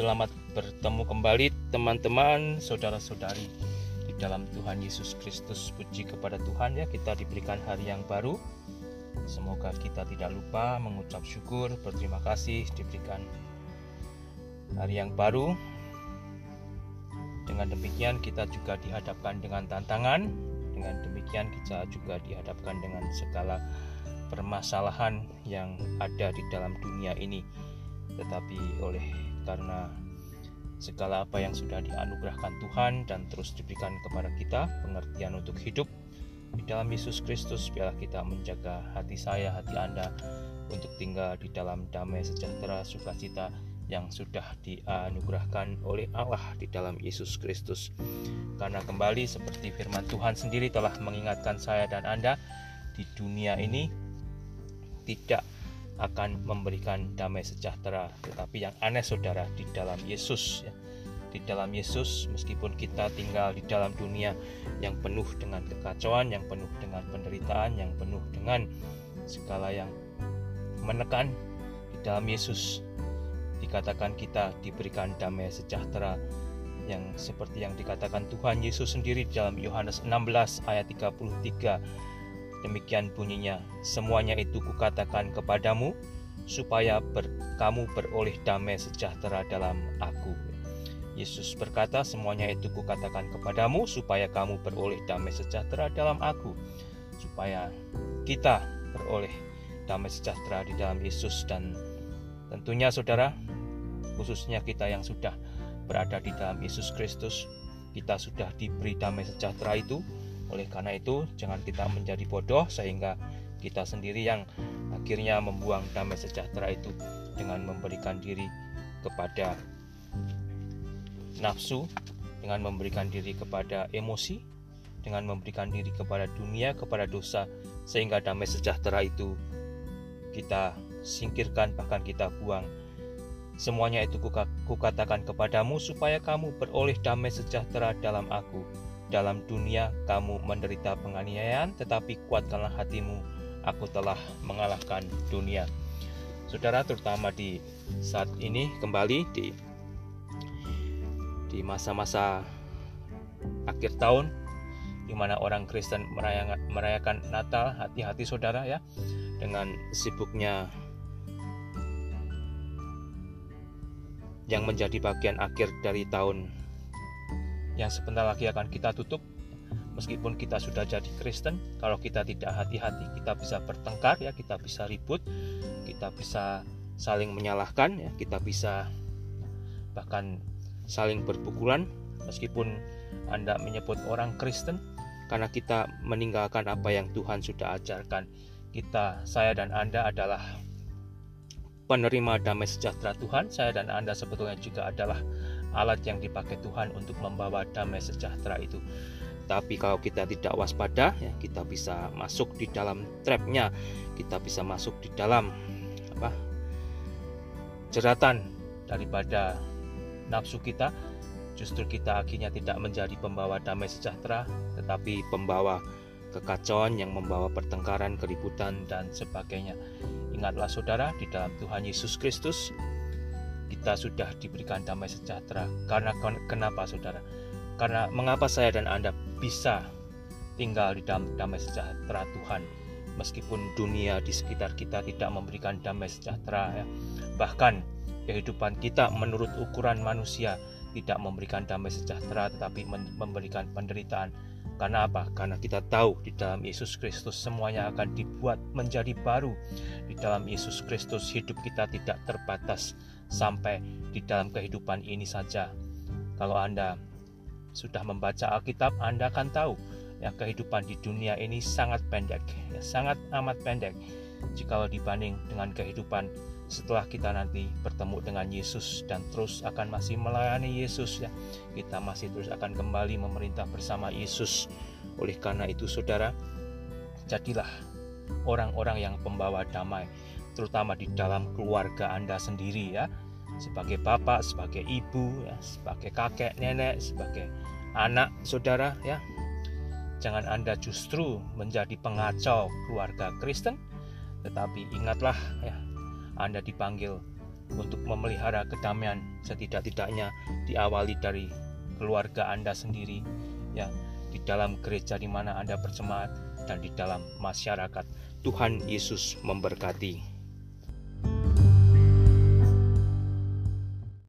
Selamat bertemu kembali teman-teman, saudara-saudari di dalam Tuhan Yesus Kristus. Puji kepada Tuhan ya, kita diberikan hari yang baru. Semoga kita tidak lupa mengucap syukur, berterima kasih diberikan hari yang baru. Dengan demikian kita juga dihadapkan dengan tantangan. Dengan demikian kita juga dihadapkan dengan segala permasalahan yang ada di dalam dunia ini. Tetapi oleh karena segala apa yang sudah dianugerahkan Tuhan dan terus diberikan kepada kita pengertian untuk hidup di dalam Yesus Kristus biarlah kita menjaga hati saya hati Anda untuk tinggal di dalam damai sejahtera sukacita yang sudah dianugerahkan oleh Allah di dalam Yesus Kristus. Karena kembali seperti firman Tuhan sendiri telah mengingatkan saya dan Anda di dunia ini tidak akan memberikan damai sejahtera. Tetapi yang aneh saudara di dalam Yesus ya. Di dalam Yesus meskipun kita tinggal di dalam dunia yang penuh dengan kekacauan, yang penuh dengan penderitaan, yang penuh dengan segala yang menekan di dalam Yesus dikatakan kita diberikan damai sejahtera yang seperti yang dikatakan Tuhan Yesus sendiri dalam Yohanes 16 ayat 33 Demikian bunyinya, semuanya itu kukatakan kepadamu, supaya ber, kamu beroleh damai sejahtera dalam aku. Yesus berkata, semuanya itu kukatakan kepadamu, supaya kamu beroleh damai sejahtera dalam aku. Supaya kita beroleh damai sejahtera di dalam Yesus dan tentunya saudara, khususnya kita yang sudah berada di dalam Yesus Kristus, kita sudah diberi damai sejahtera itu oleh karena itu, jangan kita menjadi bodoh sehingga kita sendiri yang akhirnya membuang damai sejahtera itu dengan memberikan diri kepada nafsu, dengan memberikan diri kepada emosi, dengan memberikan diri kepada dunia, kepada dosa, sehingga damai sejahtera itu kita singkirkan, bahkan kita buang. Semuanya itu kukatakan kepadamu supaya kamu beroleh damai sejahtera dalam aku dalam dunia kamu menderita penganiayaan, tetapi kuatkanlah hatimu, aku telah mengalahkan dunia. Saudara, terutama di saat ini kembali di di masa-masa akhir tahun di mana orang Kristen merayakan, merayakan Natal, hati-hati saudara ya dengan sibuknya yang menjadi bagian akhir dari tahun yang sebentar lagi akan kita tutup. Meskipun kita sudah jadi Kristen kalau kita tidak hati-hati kita bisa bertengkar ya kita bisa ribut kita bisa saling menyalahkan ya kita bisa bahkan saling berpukulan. Meskipun Anda menyebut orang Kristen karena kita meninggalkan apa yang Tuhan sudah ajarkan. Kita saya dan Anda adalah penerima damai sejahtera Tuhan. Saya dan Anda sebetulnya juga adalah alat yang dipakai Tuhan untuk membawa damai sejahtera itu. Tapi kalau kita tidak waspada, ya kita bisa masuk di dalam trapnya, kita bisa masuk di dalam apa jeratan daripada nafsu kita. Justru kita akhirnya tidak menjadi pembawa damai sejahtera, tetapi pembawa kekacauan yang membawa pertengkaran, keributan, dan sebagainya. Ingatlah saudara, di dalam Tuhan Yesus Kristus, kita sudah diberikan damai sejahtera. Karena kenapa saudara? Karena mengapa saya dan Anda bisa tinggal di dalam damai sejahtera Tuhan meskipun dunia di sekitar kita tidak memberikan damai sejahtera ya. Bahkan kehidupan kita menurut ukuran manusia tidak memberikan damai sejahtera tetapi memberikan penderitaan. Karena apa? Karena kita tahu di dalam Yesus Kristus semuanya akan dibuat menjadi baru. Di dalam Yesus Kristus hidup kita tidak terbatas sampai di dalam kehidupan ini saja. Kalau Anda sudah membaca Alkitab, Anda akan tahu ya kehidupan di dunia ini sangat pendek, ya, sangat amat pendek. Jika dibanding dengan kehidupan setelah kita nanti bertemu dengan Yesus dan terus akan masih melayani Yesus ya kita masih terus akan kembali memerintah bersama Yesus. Oleh karena itu saudara jadilah orang-orang yang pembawa damai terutama di dalam keluarga Anda sendiri ya sebagai bapak, sebagai ibu, ya, sebagai kakek, nenek, sebagai anak, saudara ya. Jangan Anda justru menjadi pengacau keluarga Kristen, tetapi ingatlah ya, Anda dipanggil untuk memelihara kedamaian setidak-tidaknya diawali dari keluarga Anda sendiri ya di dalam gereja di mana Anda berjemaat dan di dalam masyarakat. Tuhan Yesus memberkati.